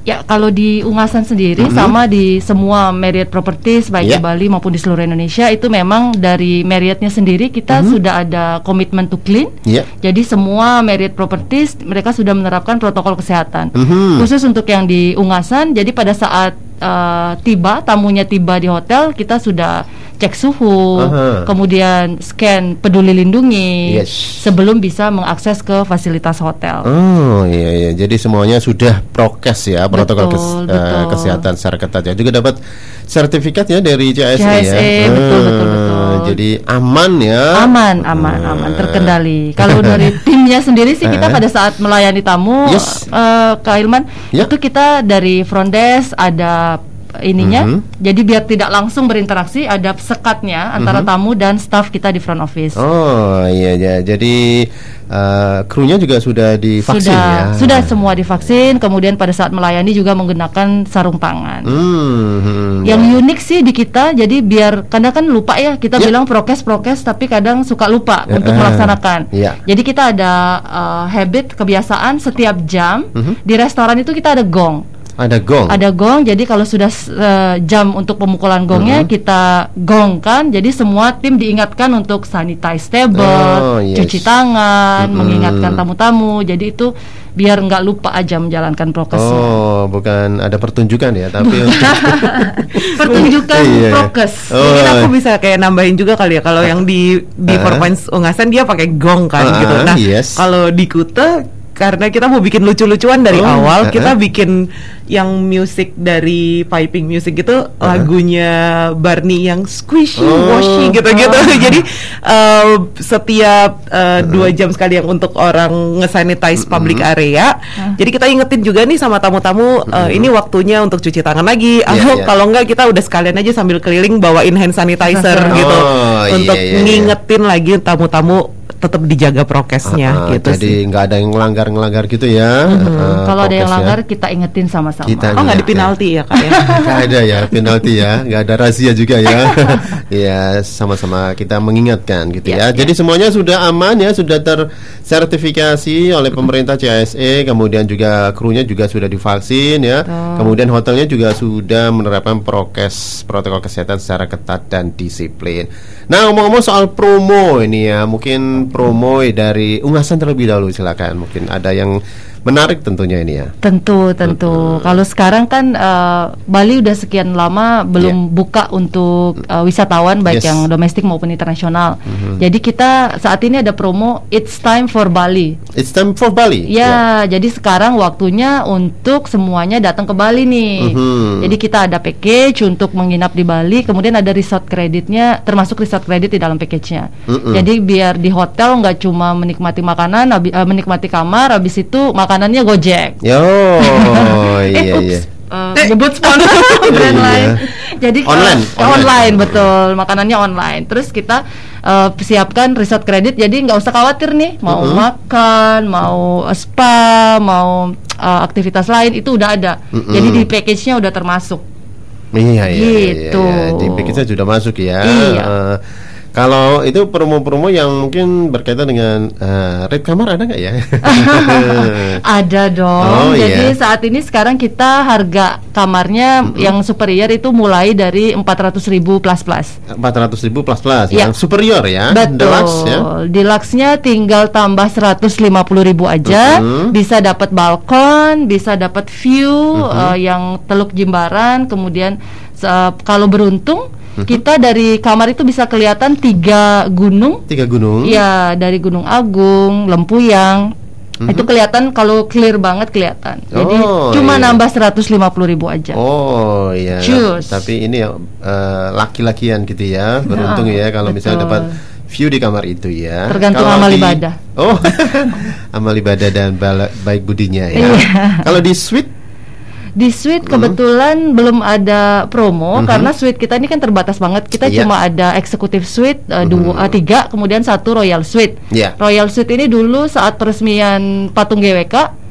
Ya kalau di Ungasan sendiri Mhm. sama di semua Marriott Properties baik Ya. di Bali maupun di seluruh Indonesia itu memang dari Marriottnya sendiri kita Mhm. sudah ada komitmen to clean. Iya. Jadi semua Marriott Properties mereka sudah menerapkan protokol kesehatan. Mhm. Khusus untuk yang di Ungasan, jadi pada saat eh, tiba tamunya tiba di hotel kita sudah cek suhu, Aha. kemudian scan peduli lindungi Yes. sebelum bisa mengakses ke fasilitas hotel. Oh iya iya, jadi semuanya sudah prokes ya protokol Betul, kes- betul. kesehatan secara ketat ya. Juga dapat sertifikat ya dari CSE, ya. CSE, betul, betul, Betul. Jadi aman ya. aman aman aman terkendali kalau dari timnya sendiri sih kita Eh. pada saat melayani tamu Yes. eh, Kak Ilman Ya. itu kita dari front desk ada ininya Mhm. jadi biar tidak langsung berinteraksi ada sekatnya antara Mhm. tamu dan staff kita di front office Oh iya ya, jadi eh, krunya juga sudah divaksin sudah ya. sudah semua divaksin kemudian pada saat melayani juga menggunakan sarung tangan Hmm, hmm, yang ya. unik sih di kita jadi biar kadang kan lupa ya kita bilang prokes prokes tapi kadang suka lupa Ya, untuk eh, melaksanakan iya. jadi kita ada uh, habit kebiasaan setiap jam Mhm. di restoran itu kita ada gong Ada gong. ada gong jadi kalau sudah uh, jam untuk pemukulan gongnya Mhm. kita gongkan jadi semua tim diingatkan untuk sanitize table Oh, yes. cuci tangan Mhm. mengingatkan tamu-tamu jadi itu biar nggak lupa aja menjalankan prokesnya Oh, bukan ada pertunjukan ya, tapi pertunjukan Iya. prokes Mungkin Oh. aku bisa kayak nambahin juga kali ya kalau yang di di Ah. Four Points Ungasan dia pakai gong kan Ah, gitu. Nah, yes. kalau di Kuta karena kita mau bikin lucu-lucuan dari Oh, awal, uh-uh. kita bikin yang musik dari piping music itu lagunya Barney yang squishy, Oh. washy gitu-gitu. Jadi eh, setiap eh, dua jam sekali yang untuk orang nge-sanitize public area. Jadi kita ingetin juga nih sama tamu-tamu eh, ini waktunya untuk cuci tangan lagi. Atau iya. kalau enggak kita udah sekalian aja sambil keliling bawain hand sanitizer gitu Oh, iya, untuk iya, iya. ngingetin lagi tamu-tamu tetap dijaga prokesnya Ah, gitu jadi sih. nggak ada yang ngelanggar-ngelanggar gitu ya. Mhm. eh, Kalau ada yang prokesnya. langgar kita ingetin sama-sama. Kita Oh nggak di ingatkan. penalti ya kak ya? Nggak ada ya penalti ya, nggak ada rahasia juga ya. ya sama-sama kita mengingatkan gitu ya. Jadi semuanya sudah aman ya, sudah tersertifikasi oleh pemerintah CSE, kemudian juga krunya juga sudah divaksin ya. Kemudian hotelnya juga sudah menerapkan prokes protokol kesehatan secara ketat dan disiplin. Nah ngomong-ngomong soal promo ini ya, mungkin promo dari unggasan terlebih dahulu silakan. Mungkin ada yang menarik tentunya ini ya. Tentu, tentu. Kalau sekarang kan eh, Bali udah sekian lama belum buka untuk eh, wisatawan baik Yes. yang domestik maupun internasional. Mhm. Jadi kita saat ini ada promo It's Time for Bali. It's time for Bali. Ya, jadi sekarang waktunya untuk semuanya datang ke Bali nih. Mhm. Jadi kita ada package untuk menginap di Bali, kemudian ada resort kreditnya, termasuk resort kredit di dalam package-nya. Mhm. Jadi biar di hotel nggak cuma menikmati makanan, eh, menikmati kamar, habis itu makanannya gojek. Yo, Eh, iya ups. iya. Eh, nyebut sponsor brand Iya. lain. Jadi eh, Online, online, online. betul, makanannya online. Terus kita eh, siapkan resort kredit, jadi nggak usah khawatir nih, mau Mhm. makan, mau eh, spa, mau eh, aktivitas lain itu udah ada. Mhm. Jadi di package-nya udah termasuk. Iya, iya, iya, Gitu. iya, Di package sudah masuk ya. Iya. Eh, kalau itu promo-promo yang mungkin berkaitan dengan eh, rate kamar ada nggak ya? Ada dong. Oh, Jadi iya. saat ini sekarang kita harga kamarnya yang superior itu mulai dari 400.000 ribu plus plus. 400 ribu plus plus Iya. yang superior ya, Betul. deluxe ya. Deluxe-nya tinggal tambah 150.000 ribu aja, Mhm. bisa dapat balkon, bisa dapat view Mhm. eh, yang Teluk Jimbaran, kemudian se- kalau beruntung. Kita dari kamar itu bisa kelihatan tiga gunung. Tiga gunung. Iya, dari Gunung Agung, Lempuyang. Mhm. Itu kelihatan kalau clear banget kelihatan. Jadi Oh, cuma iya. nambah 150.000 ribu aja. Oh iya. Cus. Tapi ini ya eh, laki-lakian gitu ya, beruntung ya kalau misalnya betul. dapat view di kamar itu ya. Tergantung Kalau amal di- ibadah. Oh, amal ibadah dan bala- baik budinya ya. Iya. Kalau di suite Di suite kebetulan belum ada promo Mhm. karena suite kita ini kan terbatas banget. Kita Iya. cuma ada executive suite eh, dua eh, tiga, kemudian satu royal suite. Iya. Royal suite ini dulu saat peresmian patung GWK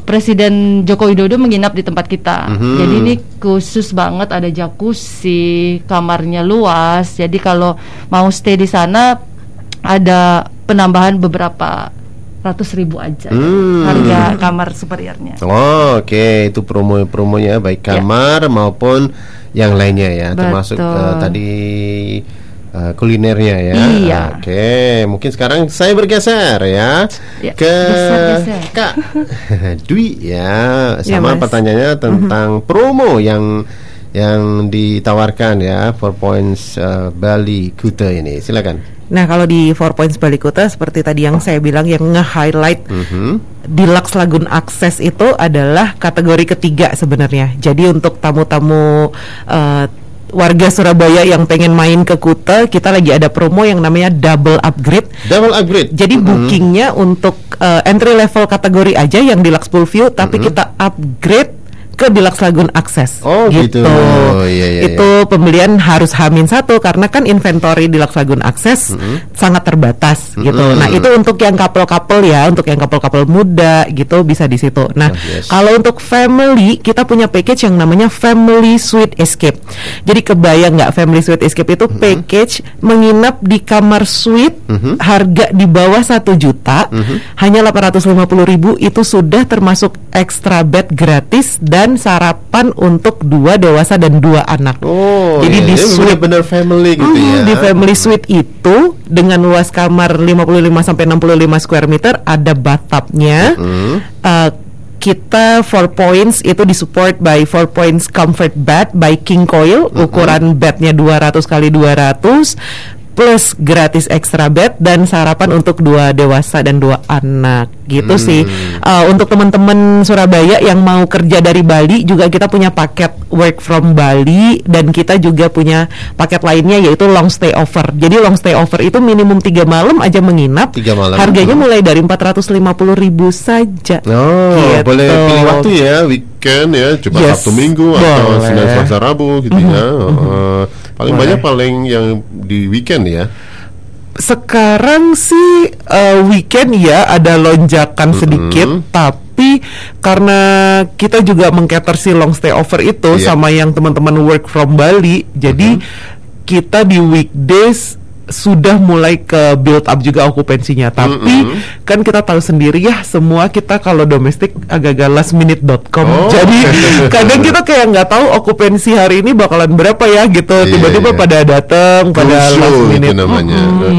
Presiden Joko Widodo menginap di tempat kita. Mhm. Jadi ini khusus banget ada jacuzzi, kamarnya luas. Jadi kalau mau stay di sana ada penambahan beberapa ratus ribu aja Hmm. harga kamar superiornya. Oh, Oke, itu promo-promonya baik Ya. kamar maupun yang lainnya ya, termasuk Betul. eh, tadi eh, kulinernya ya. Iya. Oke, mungkin sekarang saya bergeser ya, Ya, ke. Kak Dwi ya, Ya, sama Mas. pertanyaannya tentang promo yang yang ditawarkan ya Four Points eh, Bali Kuta ini. Silakan. Nah kalau di Four Points Balikuta seperti tadi yang saya bilang yang nge-highlight Mhm. Deluxe Lagoon Access itu adalah kategori ketiga sebenarnya. Jadi untuk tamu-tamu eh, warga Surabaya yang pengen main ke Kuta, kita lagi ada promo yang namanya double upgrade. Double upgrade. Jadi Mhm. bookingnya untuk eh, entry level kategori aja yang Deluxe Pool View, tapi Mhm. kita upgrade ke Deluxe Lagoon Access. Oh, gitu. Iya, iya, Itu pembelian harus hamin satu karena kan inventory Deluxe Lagoon Access sangat terbatas gitu. Mhm. Nah itu untuk yang couple-couple ya, untuk yang couple-couple muda gitu bisa di situ. Nah Oh, yes. kalau untuk family kita punya package yang namanya Family Suite Escape. Jadi kebayang nggak Family Suite Escape itu package menginap di kamar suite Mhm. harga di bawah satu juta, Mhm. hanya 850.000 ribu itu sudah termasuk extra bed gratis dan sarapan untuk dua dewasa dan dua anak. Oh, Jadi iya, di ini suite benar-benar family gitu Mhm, ya. Di family suite itu dengan luas kamar 55 sampai 65 square meter ada bathtubnya. Mhm. Eh, kita four points itu disupport by four points comfort bed by King Coil ukuran bednya 200 kali 200 plus gratis extra bed dan sarapan untuk dua dewasa dan dua anak gitu Hmm. sih. Uh, untuk teman-teman Surabaya yang mau kerja dari Bali juga kita punya paket work from Bali dan kita juga punya paket lainnya yaitu long stay over. Jadi long stay over itu minimum tiga malam aja menginap. Tiga malam. Harganya Hmm. mulai dari 450.000 ribu saja. Oh, Gitu. boleh pilih waktu ya, weekend ya, coba Yes, Sabtu Minggu atau boleh. Senin Selasa Rabu gitu ya. Mhm, Eh, paling Boleh. banyak paling yang di weekend ya. Sekarang sih uh, weekend ya ada lonjakan sedikit, tapi karena kita juga mengcater si long stay over itu Iya. sama yang teman-teman work from Bali, jadi kita di weekdays sudah mulai ke build up juga okupansinya. Tapi kan kita tahu sendiri ya semua kita kalau domestik agak-agak lastminute.com. Oh. Jadi kadang kita kayak nggak tahu okupansi hari ini bakalan berapa ya gitu. Iya, Tiba-tiba iya. pada datang pada last show minute. itu namanya. Mm-mm.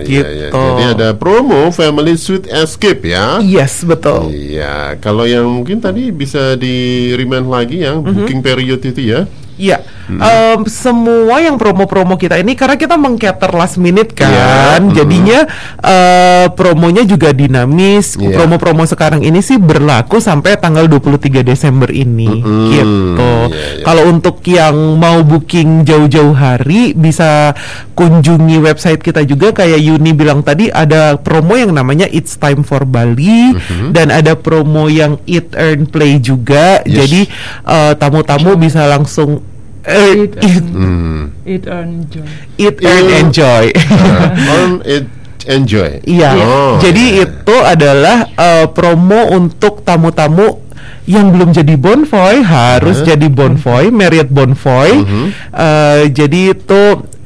Eh, iya, iya. Gitu. Jadi ada promo Family Suite Escape ya. Yes, betul. Iya, kalau yang mungkin tadi bisa di remind lagi yang Mhm. booking period itu ya. Iya, Em, semua yang promo-promo kita ini karena kita mengcater last minute kan, Iya, mm. jadinya eh, promonya juga dinamis. Iya. Promo-promo sekarang ini sih berlaku sampai tanggal 23 Desember ini, gitu. iya, Kalau untuk yang mau booking jauh-jauh hari bisa kunjungi website kita juga kayak Yuni bilang tadi ada promo yang namanya It's Time for Bali Mhm. dan ada promo yang Eat Earn Play juga. Yes. Jadi eh, tamu-tamu bisa langsung eat, Hmm. Eat earn joy. eat earn enjoy. Uh, it enjoy. Iya. Oh, Jadi iya. itu adalah eh, promo untuk tamu-tamu yang belum jadi bonvoy harus Uh-huh. jadi bonvoy, Marriott bonvoy. Mhm. Eh, jadi itu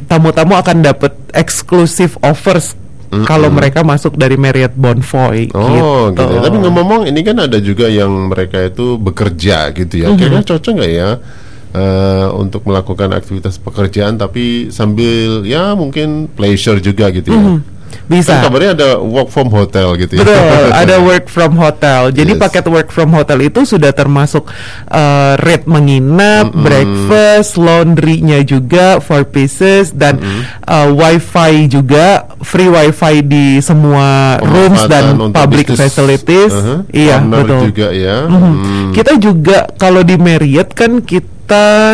tamu-tamu akan dapat eksklusif offers kalau mereka masuk dari Marriott bonvoy. Oh gitu. Tapi ngomong-ngomong ini kan ada juga yang mereka itu bekerja gitu ya. Mhm. Kira-kira cocok nggak ya eh, untuk melakukan aktivitas pekerjaan tapi sambil ya mungkin pleasure juga gitu ya. Mhm. Bisa. Kan kabarnya ada work from hotel gitu ya. Betul, ada work from hotel. Jadi Yes. paket work from hotel itu sudah termasuk uh, rate menginap, breakfast, laundry-nya juga, four pieces dan uh, wifi juga, free wifi di semua rooms dan public bisnis, facilities. uh-huh, Iya, corner betul. juga ya. Mhm. Hmm. Kita juga kalau di Marriott kan kita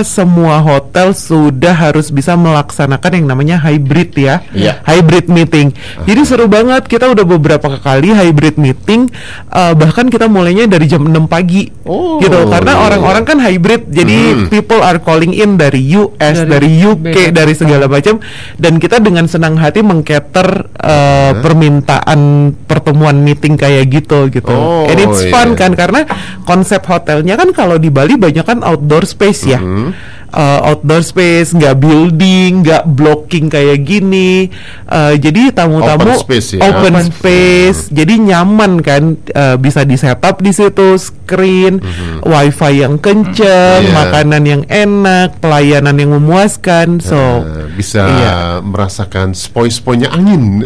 semua hotel sudah harus bisa melaksanakan yang namanya hybrid ya. Iya. Hybrid meeting. Jadi seru banget kita udah beberapa kali hybrid meeting uh, bahkan kita mulainya dari jam 6 pagi. Oh, gitu karena iya. orang-orang kan hybrid. Jadi Hmm. people are calling in dari US, dari, Dari UK, beda dari segala macam dan kita dengan senang hati mengcater uh, permintaan pertemuan meeting kayak gitu gitu. Oh, And it's iya. fun kan karena konsep hotelnya kan kalau di Bali banyak kan outdoor space ya. Mm-hmm. Uh, outdoor space, nggak building, nggak blocking kayak gini. Uh, jadi tamu-tamu Open space ya. open Open space. Jadi nyaman kan, uh, bisa di setup di situ, screen, wifi yang kenceng, Iya. makanan yang enak, pelayanan yang memuaskan. So Eh, bisa Iya. merasakan spoi-spoinya angin.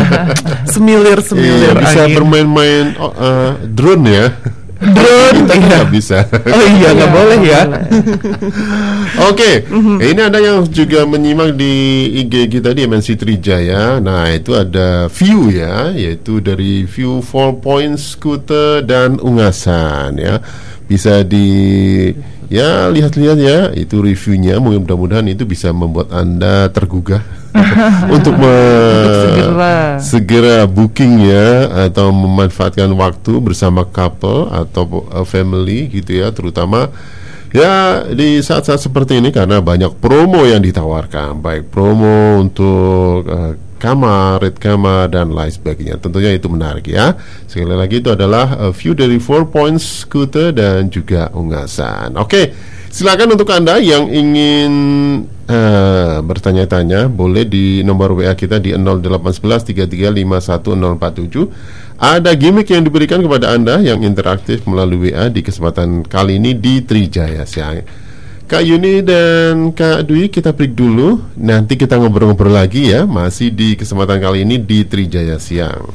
semilir-semilir Iya, bisa angin. bermain-main eh, drone ya. Drone, Kita iya. nggak bisa. Oh iya nggak boleh ya. Oke, ini ada yang juga menyimak di IG kita di MNC Trijaya. Nah, itu ada view ya, yaitu dari view 4 point scooter dan ungasan ya. Bisa di ya lihat-lihat ya, itu reviewnya. Mudah-mudahan itu bisa membuat anda tergugah untuk me- segera. segera booking ya atau memanfaatkan waktu bersama couple atau uh, family gitu ya, terutama Ya di saat-saat seperti ini karena banyak promo yang ditawarkan Baik promo untuk eh, kamar, red kamar dan lain sebagainya. Tentunya itu menarik ya. Sekali lagi itu adalah eh, view dari 4 points scooter dan juga ungasan Oke silakan untuk Anda yang ingin eh, bertanya-tanya Boleh di nomor WA kita di 0811 3351 ada gimmick yang diberikan kepada Anda yang interaktif melalui WA di kesempatan kali ini di Trijaya Siang. Kak Yuni dan Kak Dwi kita break dulu. Nanti kita ngobrol-ngobrol lagi ya, masih di kesempatan kali ini di Trijaya Siang.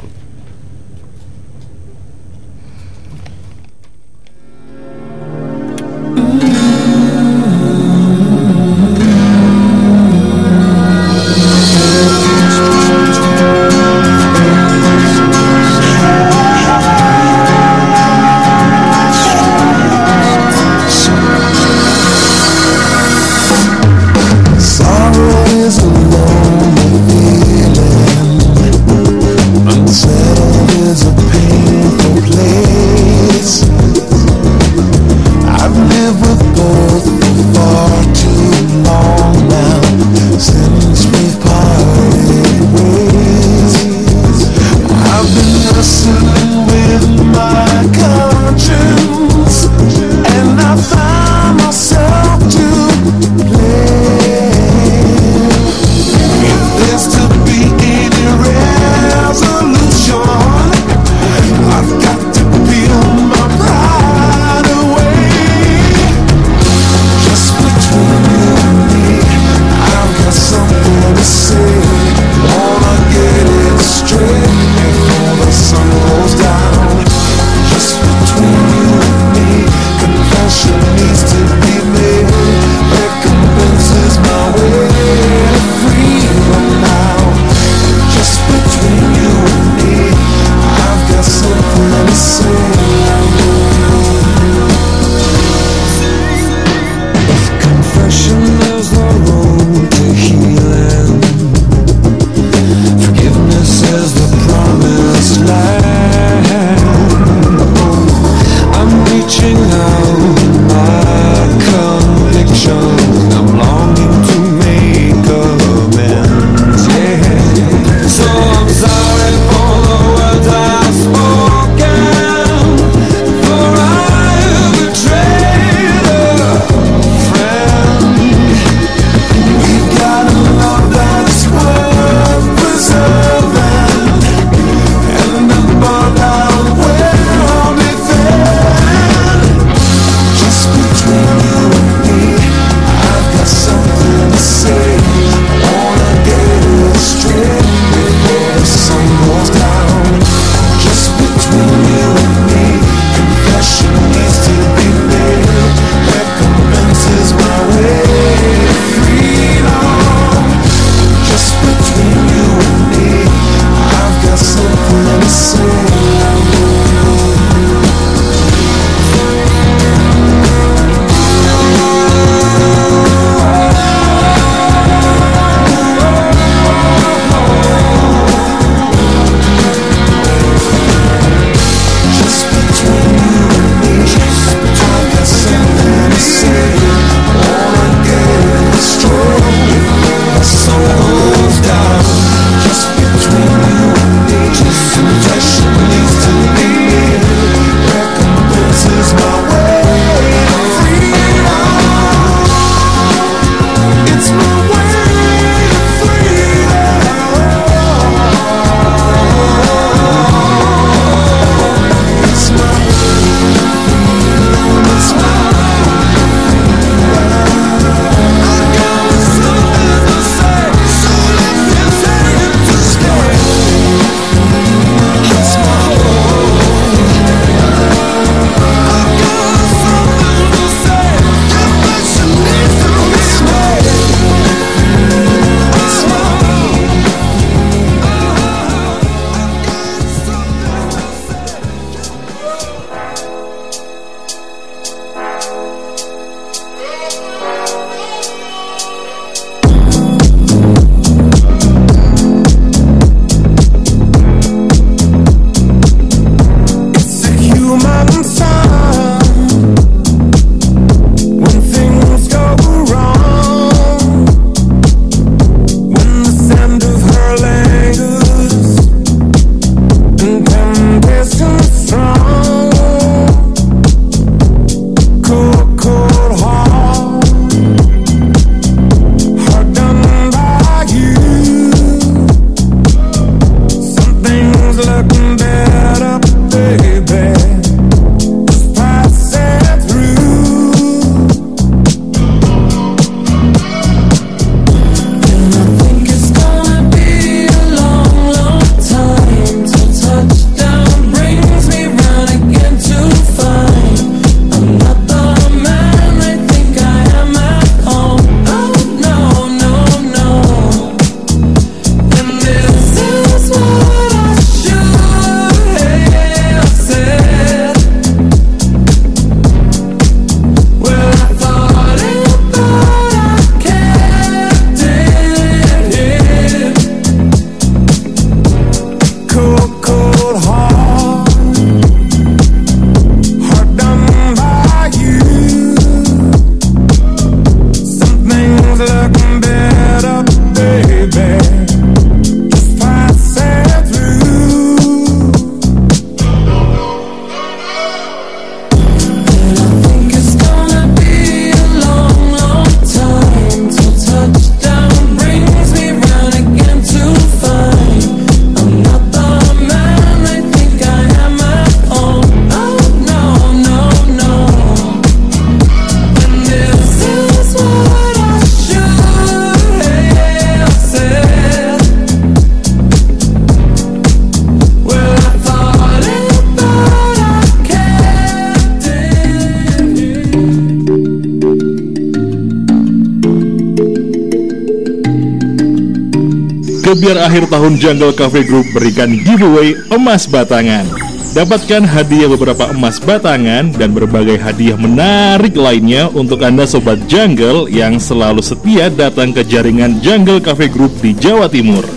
Gebiar akhir tahun Jungle Cafe Group berikan giveaway emas batangan. Dapatkan hadiah beberapa emas batangan dan berbagai hadiah menarik lainnya untuk Anda Sobat Jungle yang selalu setia datang ke jaringan Jungle Cafe Group di Jawa Timur.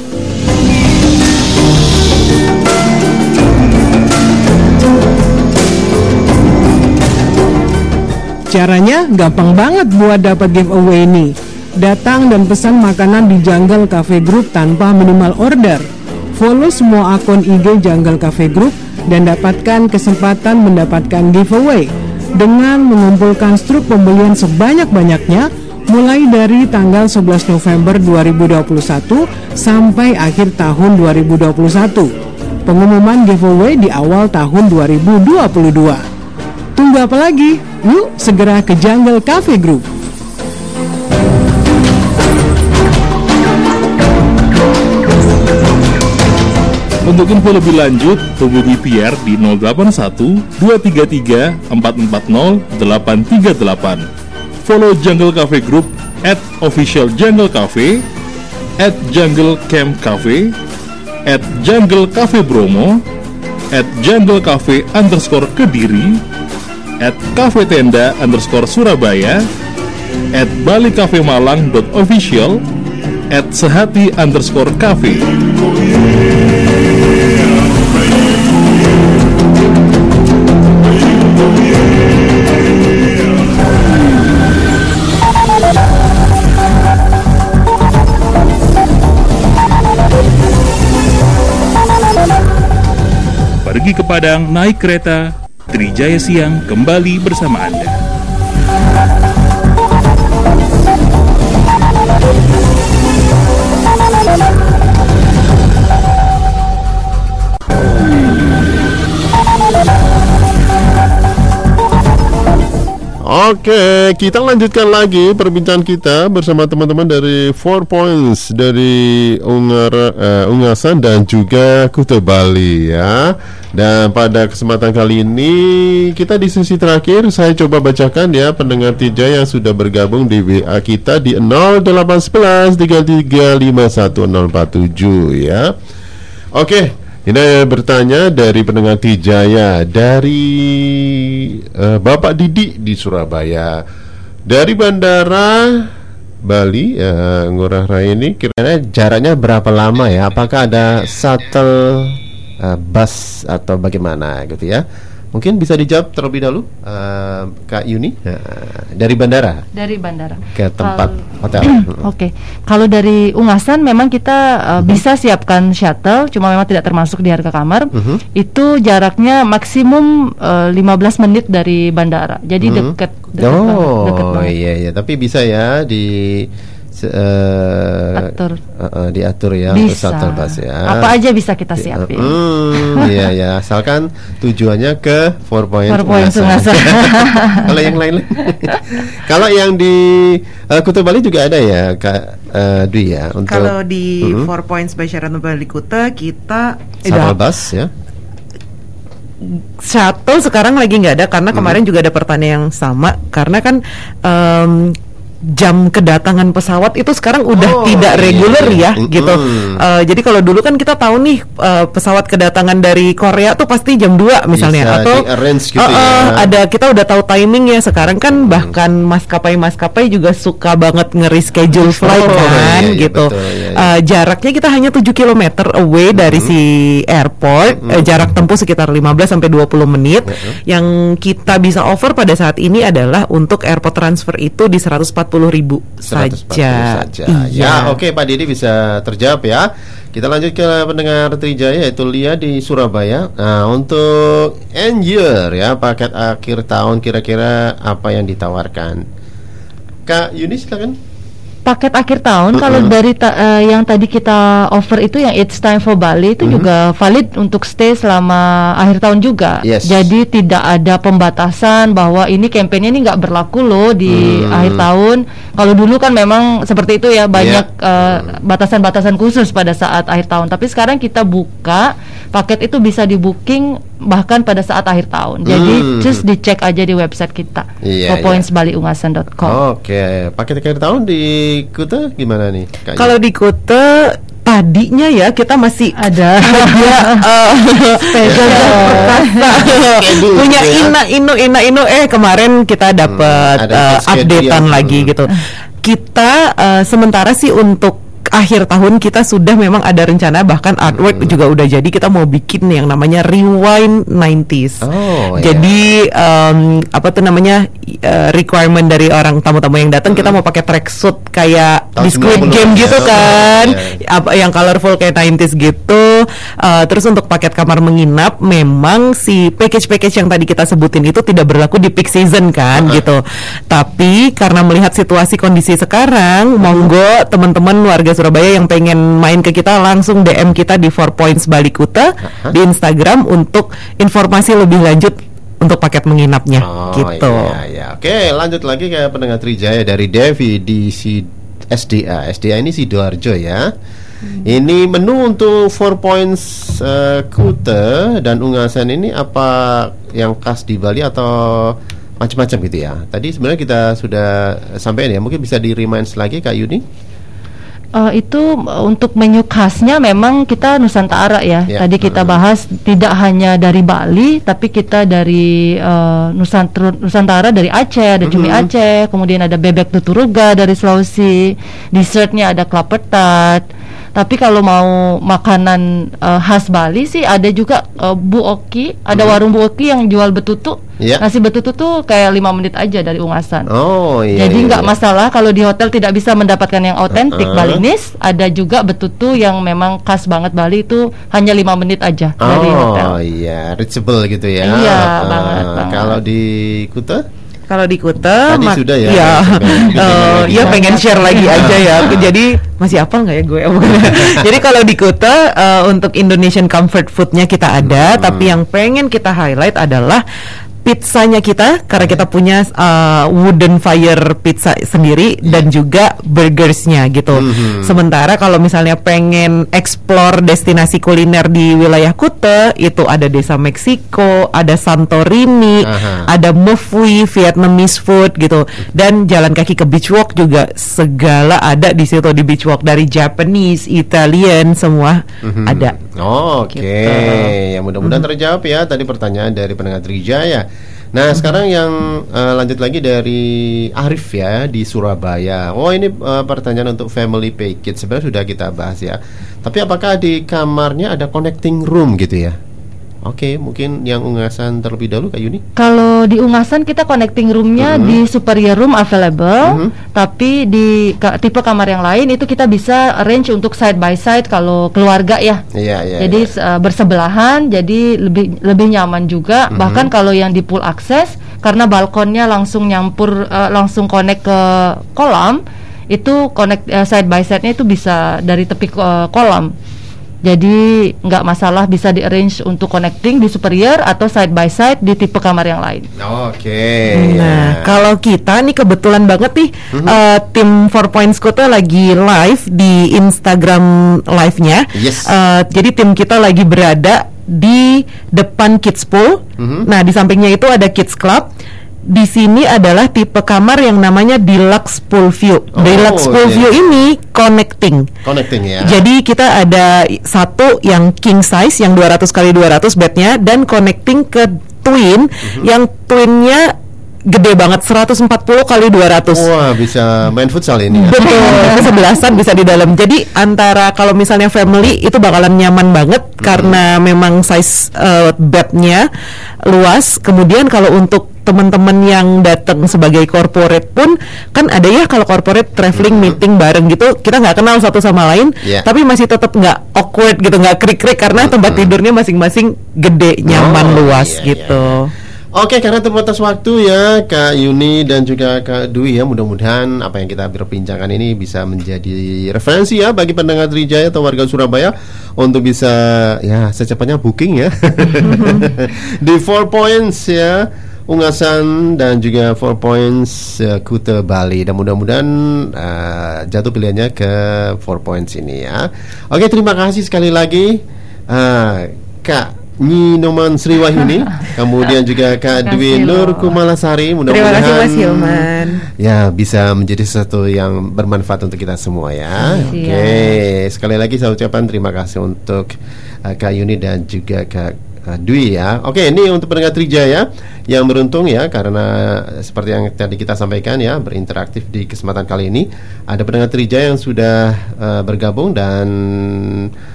Caranya gampang banget buat dapat giveaway ini. Datang dan pesan makanan di Jungle Cafe Group tanpa minimal order. Follow semua akun IG Jungle Cafe Group dan dapatkan kesempatan mendapatkan giveaway dengan mengumpulkan struk pembelian sebanyak-banyaknya mulai dari tanggal 11 November 2021 sampai akhir tahun 2021. Pengumuman giveaway di awal tahun 2022. Tunggu apa lagi? Yuk segera ke Jungle Cafe Group. Untuk info lebih lanjut, hubungi Pierre di 081 233 440 838. Follow Jungle Cafe Group at official Jungle Cafe, at Jungle Camp Cafe, at Jungle Cafe Bromo, at Jungle Cafe underscore Kediri, at Cafe Tenda underscore Surabaya, at Bali Cafe Malang official, at Sehati underscore Cafe. Pergi ke Padang naik kereta, Trijaya Siang kembali bersama Anda. Oke, kita lanjutkan lagi perbincangan kita bersama teman-teman dari Four Points dari Ungar, eh, Ungasan dan juga Kuta Bali ya. Dan pada kesempatan kali ini kita di sesi terakhir saya coba bacakan ya pendengar Tija yang sudah bergabung di WA kita di 0811 33511047 ya. Oke, ini bertanya dari pendengar Tijaya dari eh, Bapak Didi di Surabaya. Dari bandara Bali eh, Ngurah Rai ini kira-kira jaraknya berapa lama ya? Apakah ada shuttle eh, bus atau bagaimana gitu ya? Mungkin bisa dijawab terlebih dahulu eh, Kak Yuni Nah, dari bandara Dari bandara. ke tempat hotel. Oke, kalau dari Ungasan memang kita uh, bisa siapkan shuttle, cuma memang tidak termasuk di harga kamar. Mhm. Itu jaraknya maksimum uh, 15 menit dari bandara, jadi Mhm. dekat. dekat banget, Oh banget. iya iya tapi bisa ya di se- eh, Atur. eh, eh, diatur ya untuk Bisa. shuttle bus ya. Apa aja bisa kita siapin. Hmm, iya ya asalkan tujuannya ke four point. Four Point Ungasan. Ungasan. Kalau yang lain Kalau yang di eh, Kuta Bali juga ada ya Kak eh, Dwi ya untuk Kalau di Mhm. Four Points by Sheraton Bali Kuta kita shuttle bus ya. shuttle sekarang lagi nggak ada karena kemarin juga ada pertanyaan yang sama karena kan em, jam kedatangan pesawat itu sekarang udah Oh, tidak iya, reguler iya. ya gitu. Mm-mm. Eh, jadi kalau dulu kan kita tahu nih eh, pesawat kedatangan dari Korea tuh pasti jam 2 misalnya Bisa atau gitu Eh, eh, ya. ada kita udah tahu timingnya sekarang kan bahkan maskapai-maskapai juga suka banget nge-reschedule flight Oh, kan iya, iya, gitu. betul, iya, iya. Eh, jaraknya kita hanya 7 km away dari si airport, Eh, jarak tempuh sekitar 15 sampai 20 menit. Yang kita bisa offer pada saat ini adalah untuk airport transfer itu di 140.000 ribu 140 saja. saja. Iya. Ya, oke Pak Didi bisa terjawab ya. Kita lanjut ke pendengar Trijaya yaitu Lia di Surabaya. Nah, untuk end year ya, paket akhir tahun kira-kira apa yang ditawarkan? Kak Yuni silakan. Paket akhir tahun kalau dari ta- eh, yang tadi kita offer itu yang It's Time for Bali itu juga valid untuk stay selama akhir tahun juga. Yes. Jadi tidak ada pembatasan bahwa ini kampanye ini nggak berlaku loh di Hmm. akhir tahun. Kalau dulu kan memang seperti itu ya banyak eh, batasan-batasan khusus pada saat akhir tahun. Tapi sekarang kita buka paket itu bisa di booking bahkan pada saat akhir tahun. Jadi Hmm. just dicek aja di website kita Iya, fourpointsbaliungasan.com. Oke, paket akhir tahun di Kuta gimana nih? Kalau di Kuta tadinya ya kita masih ada ada uh, Schedule punya ya. ina inu ina inu eh kemarin kita dapat ada uh, updatean lagi gitu. Kita uh, sementara sih untuk akhir tahun kita sudah memang ada rencana bahkan artwork juga udah jadi kita mau bikin yang namanya rewind 90s. Oh, iya. jadi um, apa tuh namanya uh, requirement dari orang tamu-tamu yang datang kita mau pakai tracksuit kayak Tahun di Squid 90 Game ya. gitu kan. Iya, Apa yang colorful kayak 90s gitu. Uh, terus untuk paket kamar menginap memang si package-package yang tadi kita sebutin itu tidak berlaku di peak season kan gitu. Tapi karena melihat situasi kondisi sekarang, monggo teman-teman warga Surabaya yang pengen main ke kita langsung DM kita di Four Points Bali Kuta di Instagram untuk informasi lebih lanjut untuk paket menginapnya Oh, gitu. iya, iya. Oke, lanjut lagi ke pendengar Trijaya dari Devi di si SDA. SDA ini Sidoarjo ya. Ini menu untuk Four Points eh, Kute dan Ungasan ini apa yang khas di Bali atau macam-macam gitu ya. Tadi sebenarnya kita sudah sampaikan ya. Mungkin bisa di reminds lagi Kak Yuni. Eh, itu eh, untuk menu khasnya memang kita Nusantara ya. Ya. Tadi kita bahas tidak hanya dari Bali, tapi kita dari eh, Nusantara, Nusantara dari Aceh, ada cumi Mhm. Aceh, kemudian ada bebek tuturuga dari Sulawesi, dessertnya ada kelapa tart. Tapi kalau mau makanan eh, khas Bali sih ada juga eh, Bu Oki, ada Mhm. warung Bu Oki yang jual betutu. Iya. Nasi betutu tuh kayak lima menit aja dari Ungasan. Oh iya. Jadi iya, nggak iya. masalah kalau di hotel tidak bisa mendapatkan yang otentik Uh-uh. Balinis, ada juga betutu yang memang khas banget Bali itu hanya lima menit aja dari hotel. Oh iya, reachable gitu ya. Iya, Eh, banget, banget. Kalau di Kuta? Kalau di Kuta, Tadi sudah ya, Iya, Eh, lagi. ya pengen share lagi aja ya. Jadi masih apa nggak ya gue? Jadi kalau di Kuta eh, untuk Indonesian comfort foodnya kita ada, Hmm. tapi yang pengen kita highlight adalah pizzanya kita karena kita punya eh, wooden fire pizza sendiri dan juga burgersnya gitu. Mhm. Sementara kalau misalnya pengen explore destinasi kuliner di wilayah Kuta itu ada desa Meksiko, ada Santorini, Aha. ada Mufwi, Vietnamese food gitu dan jalan kaki ke beach walk juga segala ada di situ di beach walk dari Japanese, Italian semua Mhm. ada. Oh, Oke, Gitu. ya mudah-mudahan terjawab ya tadi pertanyaan dari pendengar Trijaya. Nah sekarang yang eh, lanjut lagi dari Arif ya di Surabaya. Oh ini eh, pertanyaan untuk family package sebenarnya sudah kita bahas ya. Tapi apakah di kamarnya ada connecting room gitu ya? Oke, mungkin yang ungasan terlebih dahulu Kak Yuni. Kalau di Ungasan kita connecting roomnya Mhm. di superior room available, Mhm. tapi di ka- tipe kamar yang lain itu kita bisa arrange untuk side by side kalau keluarga ya. Iya iya. jadi iya. uh, bersebelahan, jadi lebih lebih nyaman juga. Mhm. Bahkan kalau yang di pool akses, karena balkonnya langsung nyampur, uh, langsung connect ke kolam, itu connect uh, side by side-nya itu bisa dari tepi uh, kolam. Jadi nggak masalah bisa di arrange untuk connecting di superior atau side by side di tipe kamar yang lain. Oke. Nah, ya. kalau kita nih kebetulan banget nih Mhm. eh, tim Four Points Kota lagi live di Instagram live-nya. Yes. Eh, jadi tim kita lagi berada di depan Kids Pool. Mhm. Nah, di sampingnya itu ada Kids Club. Di sini adalah tipe kamar yang namanya Deluxe Pool View. Oh, Deluxe Pool iya. View ini connecting. Connecting ya. Jadi kita ada satu yang king size yang 200 kali 200 bednya dan connecting ke twin Mhm. yang twinnya gede banget 140 kali 200. Wah bisa main futsal ini ya. Betul, kesebelasan bisa di dalam. Jadi antara kalau misalnya family itu bakalan nyaman banget Mhm. karena memang size uh, bednya luas. Kemudian kalau untuk teman-teman yang datang sebagai corporate pun kan ada ya kalau corporate traveling meeting bareng gitu kita nggak kenal satu sama lain. Iya. tapi masih tetap nggak awkward gitu nggak krik-krik karena tempat tidurnya masing-masing gede nyaman Oh, luas iya, gitu. Oke, karena terbatas waktu ya Kak Yuni dan juga Kak Dwi ya Mudah-mudahan apa yang kita berbincangkan ini bisa menjadi referensi ya Bagi pendengar Trijaya atau warga Surabaya Untuk bisa ya secepatnya booking ya Di Four Points ya Ungasan dan juga Four Points eh, Kute Bali Dan mudah-mudahan eh, jatuh pilihannya ke Four Points ini ya Oke, terima kasih sekali lagi Ah, Kak Ninoman Sri Wahyuni, kemudian juga Kak Dwi Nur Kumalasari. Terima kasih Mas Mudah-mudahan Hilman. ya bisa menjadi sesuatu yang bermanfaat untuk kita semua ya. Oke, sekali lagi saya ucapkan terima kasih untuk uh, Kak Yuni dan juga Kak uh, Dwi ya. Oke, ini untuk pendengar Trijaya yang beruntung ya karena seperti yang tadi kita sampaikan ya berinteraktif di kesempatan kali ini ada pendengar Trijaya yang sudah uh, bergabung dan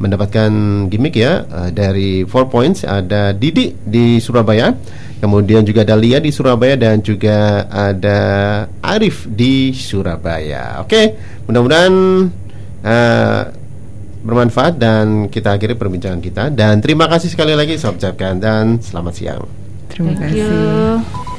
mendapatkan gimmick ya uh, dari Four Points ada Didi di Surabaya kemudian juga ada Lia di Surabaya dan juga ada Arif di Surabaya oke mudah-mudahan uh, bermanfaat dan kita akhiri perbincangan kita. Dan terima kasih sekali lagi ucapkan dan selamat siang. Terima Thank you.